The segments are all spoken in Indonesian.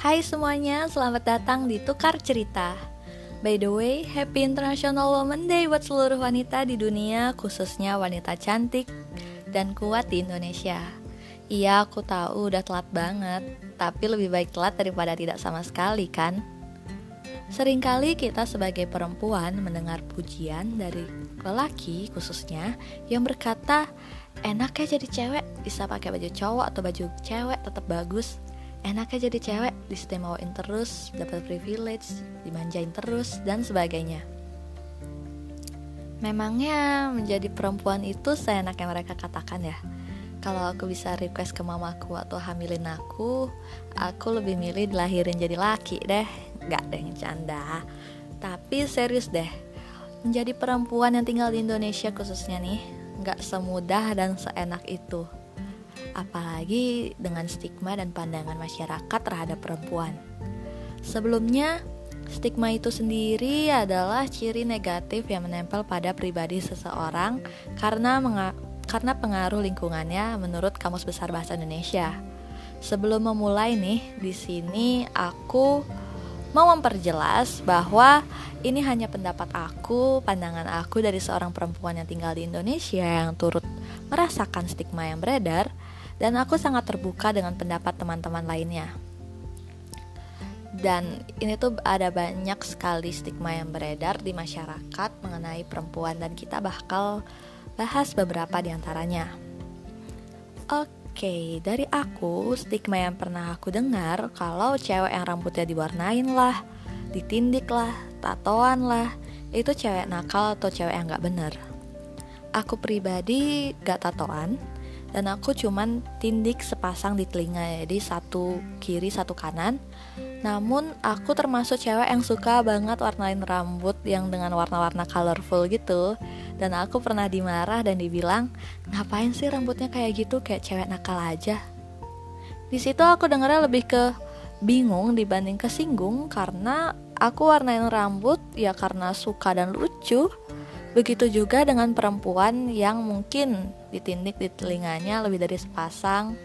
Hai semuanya, selamat datang di Tukar Cerita. By the way, Happy International Women Day buat seluruh wanita di dunia, khususnya wanita cantik dan kuat di Indonesia. Iya, aku tahu udah telat banget, tapi lebih baik telat daripada tidak sama sekali, kan? Seringkali kita sebagai perempuan mendengar pujian dari lelaki khususnya yang berkata, enak ya jadi cewek, bisa pakai baju cowok atau baju cewek tetap bagus enaknya jadi cewek diistimewain terus dapat privilege dimanjain terus dan sebagainya. Memangnya menjadi perempuan itu seenaknya mereka katakan ya? Kalau aku bisa request ke mamaku atau hamilin aku aku lebih milih dilahirin jadi laki deh. Gak deh canda. Tapi serius deh menjadi perempuan yang tinggal di Indonesia khususnya nih nggak semudah dan seenak itu apalagi dengan stigma dan pandangan masyarakat terhadap perempuan. Sebelumnya, stigma itu sendiri adalah ciri negatif yang menempel pada pribadi seseorang karena karena pengaruh lingkungannya menurut Kamus Besar Bahasa Indonesia. Sebelum memulai nih, di sini aku mau memperjelas bahwa ini hanya pendapat aku, pandangan aku dari seorang perempuan yang tinggal di Indonesia yang turut merasakan stigma yang beredar dan aku sangat terbuka dengan pendapat teman-teman lainnya. Dan ini tuh ada banyak sekali stigma yang beredar di masyarakat mengenai perempuan dan kita bakal bahas beberapa di antaranya. Oke, dari aku stigma yang pernah aku dengar kalau cewek yang rambutnya diwarnain lah, ditindik lah, tatoan lah, itu cewek nakal atau cewek yang gak bener. Aku pribadi gak tatoan, dan aku cuman tindik sepasang di telinga jadi satu kiri satu kanan. Namun aku termasuk cewek yang suka banget warnain rambut yang dengan warna-warna colorful gitu. Dan aku pernah dimarah dan dibilang ngapain sih rambutnya kayak gitu? Kayak cewek nakal aja. Di situ aku dengarnya lebih ke bingung dibanding kesinggung karena aku warnain rambut ya karena suka dan lucu. Begitu juga dengan perempuan yang mungkin ditindik di telinganya lebih dari sepasang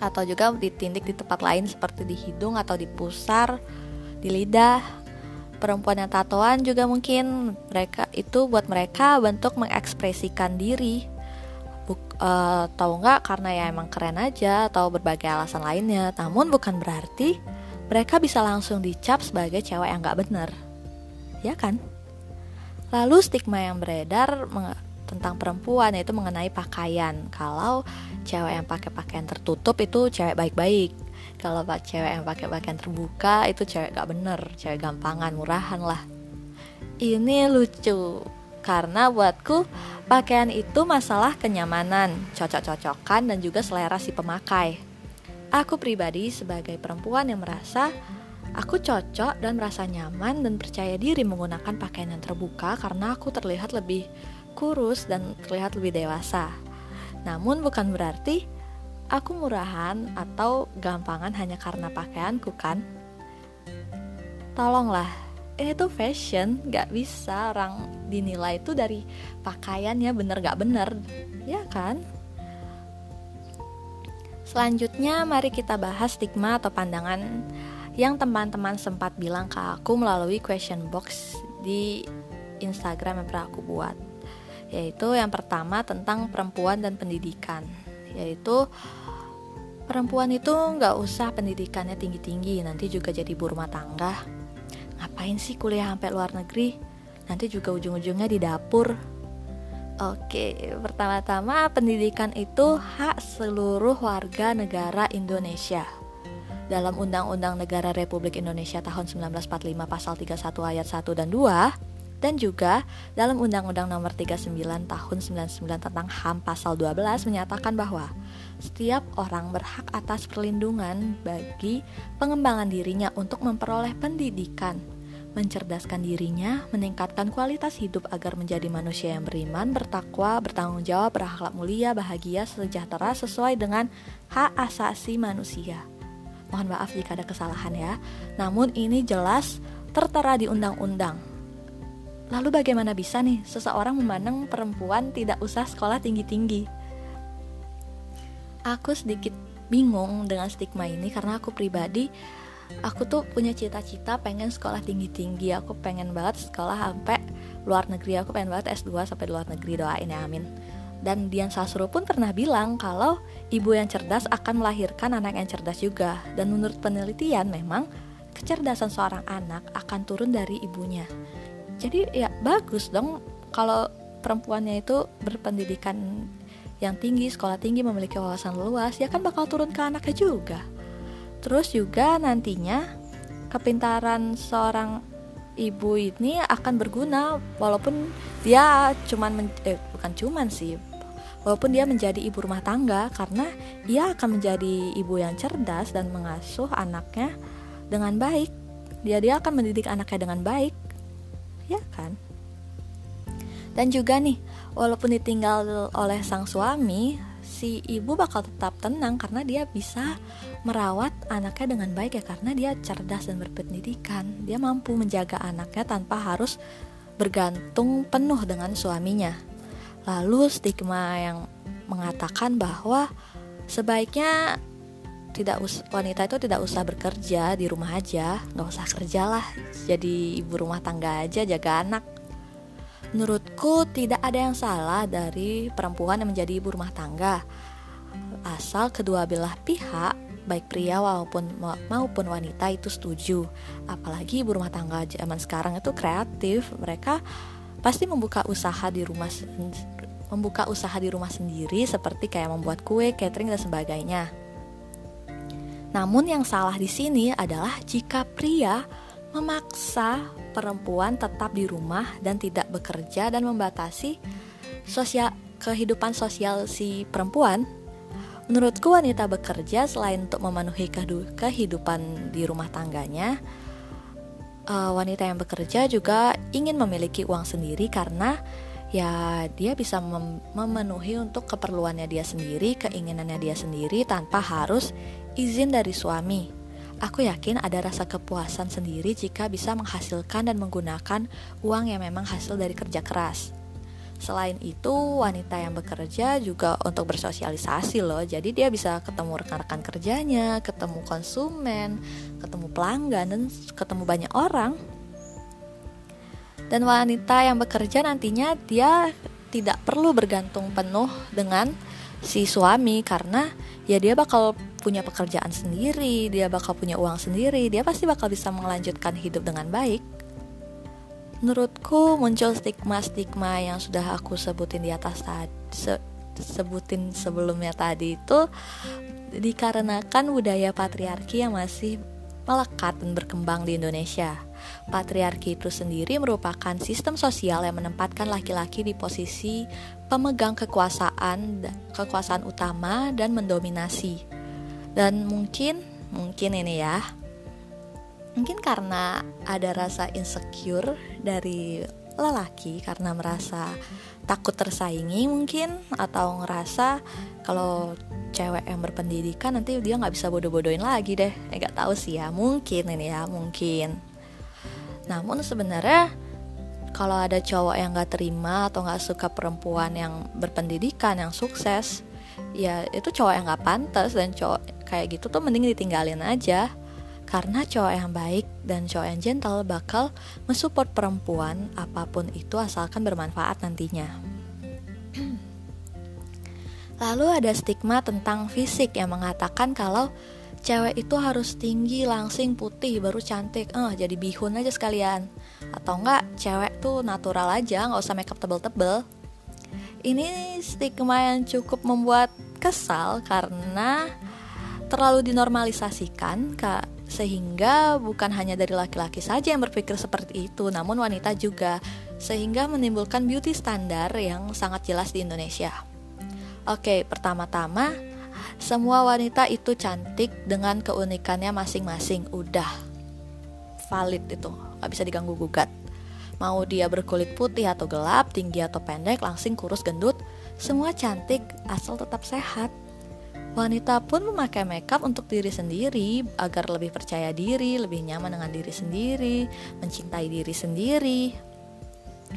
atau juga ditindik di tempat lain seperti di hidung atau di pusar, di lidah. Perempuan yang tatoan juga mungkin mereka itu buat mereka bentuk mengekspresikan diri. Buk, uh, tahu nggak karena ya emang keren aja atau berbagai alasan lainnya. Namun bukan berarti mereka bisa langsung dicap sebagai cewek yang nggak bener, ya kan? Lalu stigma yang beredar tentang perempuan yaitu mengenai pakaian. Kalau cewek yang pakai pakaian tertutup itu cewek baik-baik. Kalau cewek yang pakai pakaian terbuka itu cewek gak bener, cewek gampangan, murahan lah. Ini lucu karena buatku pakaian itu masalah kenyamanan, cocok-cocokan dan juga selera si pemakai. Aku pribadi sebagai perempuan yang merasa Aku cocok dan merasa nyaman dan percaya diri menggunakan pakaian yang terbuka karena aku terlihat lebih kurus dan terlihat lebih dewasa. Namun bukan berarti aku murahan atau gampangan hanya karena pakaianku kan? Tolonglah, ini tuh fashion, gak bisa orang dinilai itu dari pakaiannya bener gak bener, ya kan? Selanjutnya mari kita bahas stigma atau pandangan yang teman-teman sempat bilang ke aku melalui question box di Instagram yang pernah aku buat yaitu yang pertama tentang perempuan dan pendidikan. Yaitu perempuan itu nggak usah pendidikannya tinggi-tinggi nanti juga jadi ibu rumah tangga. Ngapain sih kuliah sampai luar negeri? Nanti juga ujung-ujungnya di dapur. Oke, pertama-tama pendidikan itu hak seluruh warga negara Indonesia. Dalam Undang-Undang Negara Republik Indonesia tahun 1945 pasal 31 ayat 1 dan 2 dan juga dalam Undang-Undang Nomor 39 Tahun 99 tentang HAM pasal 12 menyatakan bahwa setiap orang berhak atas perlindungan bagi pengembangan dirinya untuk memperoleh pendidikan, mencerdaskan dirinya, meningkatkan kualitas hidup agar menjadi manusia yang beriman, bertakwa, bertanggung jawab, berakhlak mulia, bahagia, sejahtera sesuai dengan hak asasi manusia. Mohon maaf jika ada kesalahan ya. Namun ini jelas tertera di undang-undang. Lalu bagaimana bisa nih seseorang memandang perempuan tidak usah sekolah tinggi-tinggi? Aku sedikit bingung dengan stigma ini karena aku pribadi aku tuh punya cita-cita pengen sekolah tinggi-tinggi. Aku pengen banget sekolah sampai luar negeri. Aku pengen banget S2 sampai luar negeri. Doain ya amin. Dan Dian Sasro pun pernah bilang kalau ibu yang cerdas akan melahirkan anak yang cerdas juga. Dan menurut penelitian memang kecerdasan seorang anak akan turun dari ibunya jadi ya bagus dong kalau perempuannya itu berpendidikan yang tinggi, sekolah tinggi, memiliki wawasan luas, ya kan bakal turun ke anaknya juga. Terus juga nantinya kepintaran seorang ibu ini akan berguna walaupun dia cuman eh bukan cuman sih walaupun dia menjadi ibu rumah tangga karena dia akan menjadi ibu yang cerdas dan mengasuh anaknya dengan baik dia dia akan mendidik anaknya dengan baik ya kan dan juga nih, walaupun ditinggal oleh sang suami, si ibu bakal tetap tenang karena dia bisa merawat anaknya dengan baik ya karena dia cerdas dan berpendidikan. Dia mampu menjaga anaknya tanpa harus bergantung penuh dengan suaminya. Lalu stigma yang mengatakan bahwa sebaiknya tidak us wanita itu tidak usah bekerja di rumah aja, nggak usah kerjalah, jadi ibu rumah tangga aja jaga anak. Menurutku tidak ada yang salah dari perempuan yang menjadi ibu rumah tangga. Asal kedua belah pihak baik pria maupun maupun wanita itu setuju. Apalagi ibu rumah tangga zaman sekarang itu kreatif mereka pasti membuka usaha di rumah membuka usaha di rumah sendiri seperti kayak membuat kue, catering dan sebagainya. Namun yang salah di sini adalah jika pria memaksa perempuan tetap di rumah dan tidak bekerja dan membatasi sosial kehidupan sosial si perempuan. Menurutku wanita bekerja selain untuk memenuhi kehidupan di rumah tangganya, uh, wanita yang bekerja juga ingin memiliki uang sendiri karena ya dia bisa mem memenuhi untuk keperluannya dia sendiri, keinginannya dia sendiri tanpa harus izin dari suami. Aku yakin ada rasa kepuasan sendiri jika bisa menghasilkan dan menggunakan uang yang memang hasil dari kerja keras. Selain itu, wanita yang bekerja juga untuk bersosialisasi loh. Jadi dia bisa ketemu rekan-rekan kerjanya, ketemu konsumen, ketemu pelanggan dan ketemu banyak orang. Dan wanita yang bekerja nantinya dia tidak perlu bergantung penuh dengan si suami karena ya dia bakal punya pekerjaan sendiri, dia bakal punya uang sendiri, dia pasti bakal bisa melanjutkan hidup dengan baik. Menurutku muncul stigma-stigma yang sudah aku sebutin di atas tadi, se sebutin sebelumnya tadi itu dikarenakan budaya patriarki yang masih melekat dan berkembang di Indonesia. Patriarki itu sendiri merupakan sistem sosial yang menempatkan laki-laki di posisi pemegang kekuasaan, kekuasaan utama dan mendominasi. Dan mungkin, mungkin ini ya, mungkin karena ada rasa insecure dari lelaki karena merasa takut tersaingi mungkin atau ngerasa kalau cewek yang berpendidikan nanti dia nggak bisa bodoh-bodohin lagi deh eh, nggak tahu sih ya mungkin ini ya mungkin namun sebenarnya kalau ada cowok yang nggak terima atau nggak suka perempuan yang berpendidikan yang sukses ya itu cowok yang nggak pantas dan cowok kayak gitu tuh mending ditinggalin aja karena cowok yang baik dan cowok yang gentle bakal mensupport perempuan apa pun itu asalkan bermanfaat nantinya. Lalu ada stigma tentang fisik yang mengatakan kalau cewek itu harus tinggi, langsing, putih, baru cantik. Eh, jadi bihun aja sekalian. Atau enggak, cewek tuh natural aja, nggak usah makeup tebel-tebel. Ini stigma yang cukup membuat kesal karena terlalu dinormalisasikan, Kak sehingga bukan hanya dari laki-laki saja yang berpikir seperti itu, namun wanita juga, sehingga menimbulkan beauty standar yang sangat jelas di Indonesia. Oke, pertama-tama semua wanita itu cantik dengan keunikannya masing-masing. Udah valid itu, gak bisa diganggu gugat. Mau dia berkulit putih atau gelap, tinggi atau pendek, langsing, kurus, gendut, semua cantik asal tetap sehat. Wanita pun memakai makeup untuk diri sendiri agar lebih percaya diri, lebih nyaman dengan diri sendiri, mencintai diri sendiri.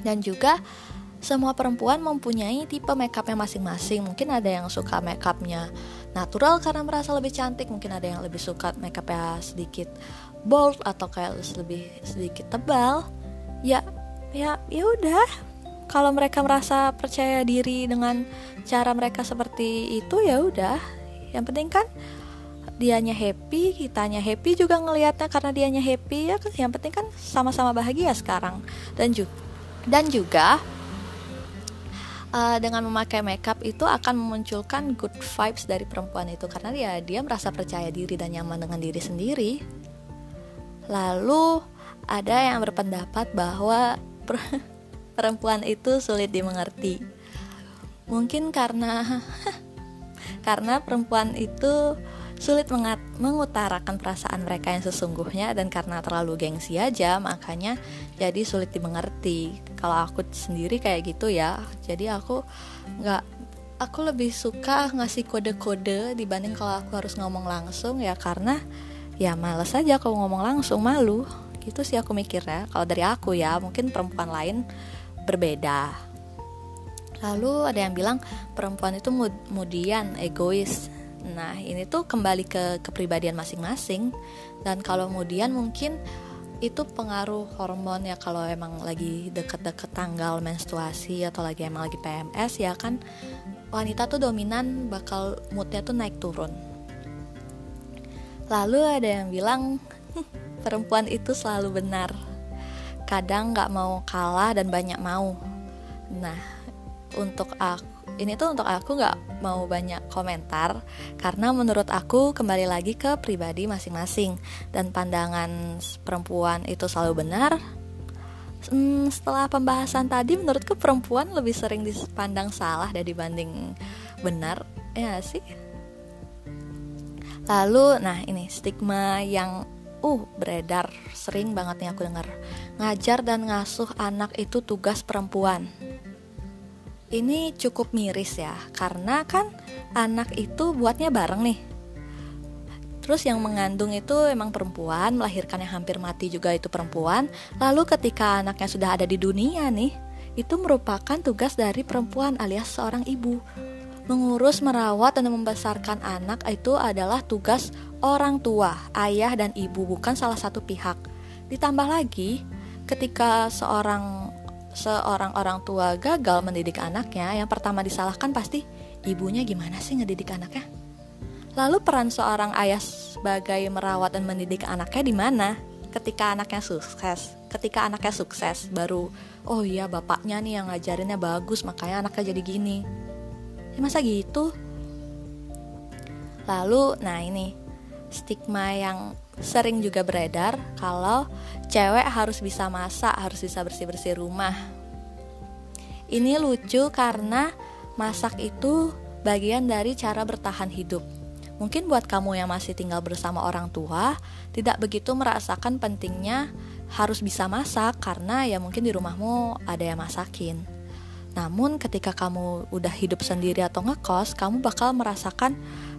Dan juga semua perempuan mempunyai tipe makeupnya masing-masing. Mungkin ada yang suka makeupnya natural karena merasa lebih cantik, mungkin ada yang lebih suka makeupnya sedikit bold atau kayak lebih sedikit tebal. Ya, ya, ya udah. Kalau mereka merasa percaya diri dengan cara mereka seperti itu ya udah. Yang penting kan dianya happy, kitanya happy juga ngelihatnya karena dianya happy ya yang penting kan sama-sama bahagia sekarang dan juga dan juga uh, dengan memakai makeup itu akan memunculkan good vibes dari perempuan itu karena dia dia merasa percaya diri dan nyaman dengan diri sendiri. Lalu ada yang berpendapat bahwa perempuan itu sulit dimengerti. Mungkin karena karena perempuan itu sulit mengutarakan perasaan mereka yang sesungguhnya dan karena terlalu gengsi aja makanya jadi sulit dimengerti. Kalau aku sendiri kayak gitu ya jadi aku nggak aku lebih suka ngasih kode-kode dibanding kalau aku harus ngomong langsung ya karena ya males aja kalau ngomong langsung malu. Gitu sih aku mikir ya kalau dari aku ya mungkin perempuan lain berbeda. Lalu ada yang bilang perempuan itu kemudian egois Nah, ini tuh kembali ke kepribadian masing-masing dan kalau kemudian mungkin itu pengaruh hormon ya kalau emang lagi deket-deket tanggal menstruasi atau lagi emang lagi PMS ya kan wanita tuh dominan bakal moodnya tuh naik turun. Lalu ada yang bilang perempuan itu selalu benar. Kadang nggak mau kalah dan banyak mau. Nah, untuk aku ini tuh untuk aku nggak mau banyak komentar karena menurut aku kembali lagi ke pribadi masing-masing. Dan pandangan perempuan itu selalu benar. Hmm, setelah pembahasan tadi menurutku perempuan lebih sering dipandang salah dari dibanding benar. Ya sih. Lalu nah ini stigma yang uh beredar. Sering banget nih aku dengar ngajar dan ngasuh anak itu tugas perempuan ini cukup miris ya karena kan anak itu buatnya bareng nih Terus yang mengandung itu emang perempuan, melahirkan yang hampir mati juga itu perempuan. Lalu ketika anaknya sudah ada di dunia nih, itu merupakan tugas dari perempuan alias seorang ibu. Mengurus, merawat, dan membesarkan anak itu adalah tugas orang tua, ayah dan ibu, bukan salah satu pihak. Ditambah lagi, ketika seorang seorang orang tua gagal mendidik anaknya, yang pertama disalahkan pasti ibunya gimana sih ngedidik anaknya? Lalu peran seorang ayah sebagai merawat dan mendidik anaknya di mana? Ketika anaknya sukses, ketika anaknya sukses baru oh iya bapaknya nih yang ngajarinnya bagus makanya anaknya jadi gini. Ya masa gitu? Lalu nah ini stigma yang sering juga beredar kalau cewek harus bisa masak, harus bisa bersih-bersih rumah. Ini lucu karena masak itu bagian dari cara bertahan hidup. Mungkin buat kamu yang masih tinggal bersama orang tua, tidak begitu merasakan pentingnya harus bisa masak karena ya mungkin di rumahmu ada yang masakin. Namun ketika kamu udah hidup sendiri atau ngekos, kamu bakal merasakan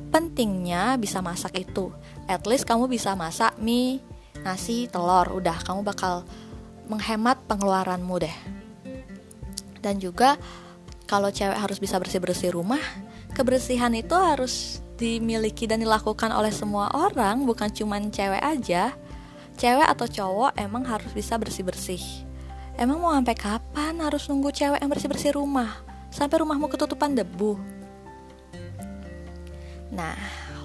pentingnya bisa masak itu at least kamu bisa masak mie, nasi, telur, udah kamu bakal menghemat pengeluaranmu deh. Dan juga kalau cewek harus bisa bersih-bersih rumah, kebersihan itu harus dimiliki dan dilakukan oleh semua orang, bukan cuma cewek aja. Cewek atau cowok emang harus bisa bersih-bersih. Emang mau sampai kapan harus nunggu cewek yang bersih-bersih rumah? Sampai rumahmu ketutupan debu. Nah,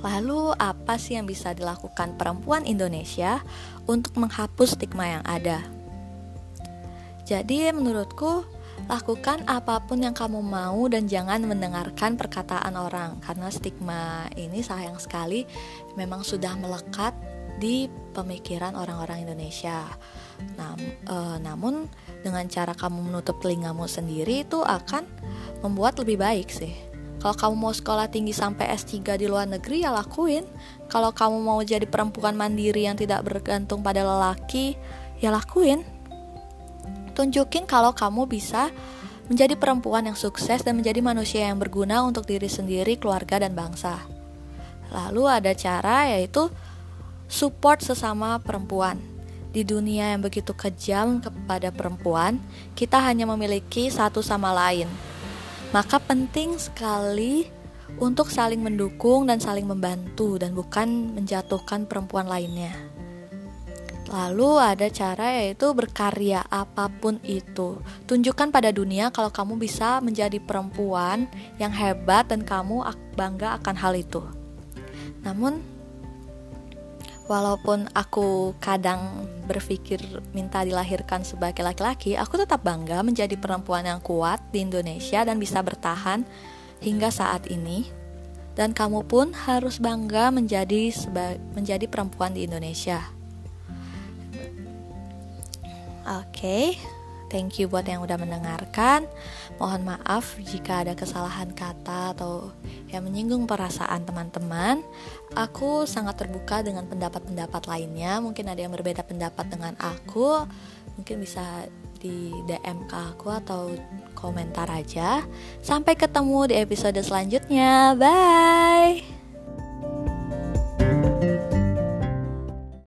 Lalu apa sih yang bisa dilakukan perempuan Indonesia untuk menghapus stigma yang ada? Jadi menurutku lakukan apa pun yang kamu mau dan jangan mendengarkan perkataan orang karena stigma ini sayang sekali memang sudah melekat di pemikiran orang-orang Indonesia. Nam, e, namun dengan cara kamu menutup telingamu sendiri itu akan membuat lebih baik sih. Kalau kamu mau sekolah tinggi sampai S3 di luar negeri ya lakuin. Kalau kamu mau jadi perempuan mandiri yang tidak bergantung pada lelaki, ya lakuin. Tunjukin kalau kamu bisa menjadi perempuan yang sukses dan menjadi manusia yang berguna untuk diri sendiri, keluarga, dan bangsa. Lalu ada cara yaitu support sesama perempuan. Di dunia yang begitu kejam kepada perempuan, kita hanya memiliki satu sama lain. Maka penting sekali untuk saling mendukung dan saling membantu dan bukan menjatuhkan perempuan lainnya. Lalu ada cara yaitu berkarya apa pun itu. Tunjukkan pada dunia kalau kamu bisa menjadi perempuan yang hebat dan kamu bangga akan hal itu. Namun walaupun aku kadang berpikir minta dilahirkan sebagai laki-laki, aku tetap bangga menjadi perempuan yang kuat di Indonesia dan bisa bertahan hingga saat ini. Dan kamu pun harus bangga menjadi menjadi perempuan di Indonesia. Oke. Okay. Thank you buat yang udah mendengarkan. Mohon maaf jika ada kesalahan kata atau yang menyinggung perasaan teman-teman. Aku sangat terbuka dengan pendapat-pendapat lainnya. Mungkin ada yang berbeda pendapat dengan aku. Mungkin bisa di DM ke aku atau komentar aja. Sampai ketemu di episode selanjutnya. Bye.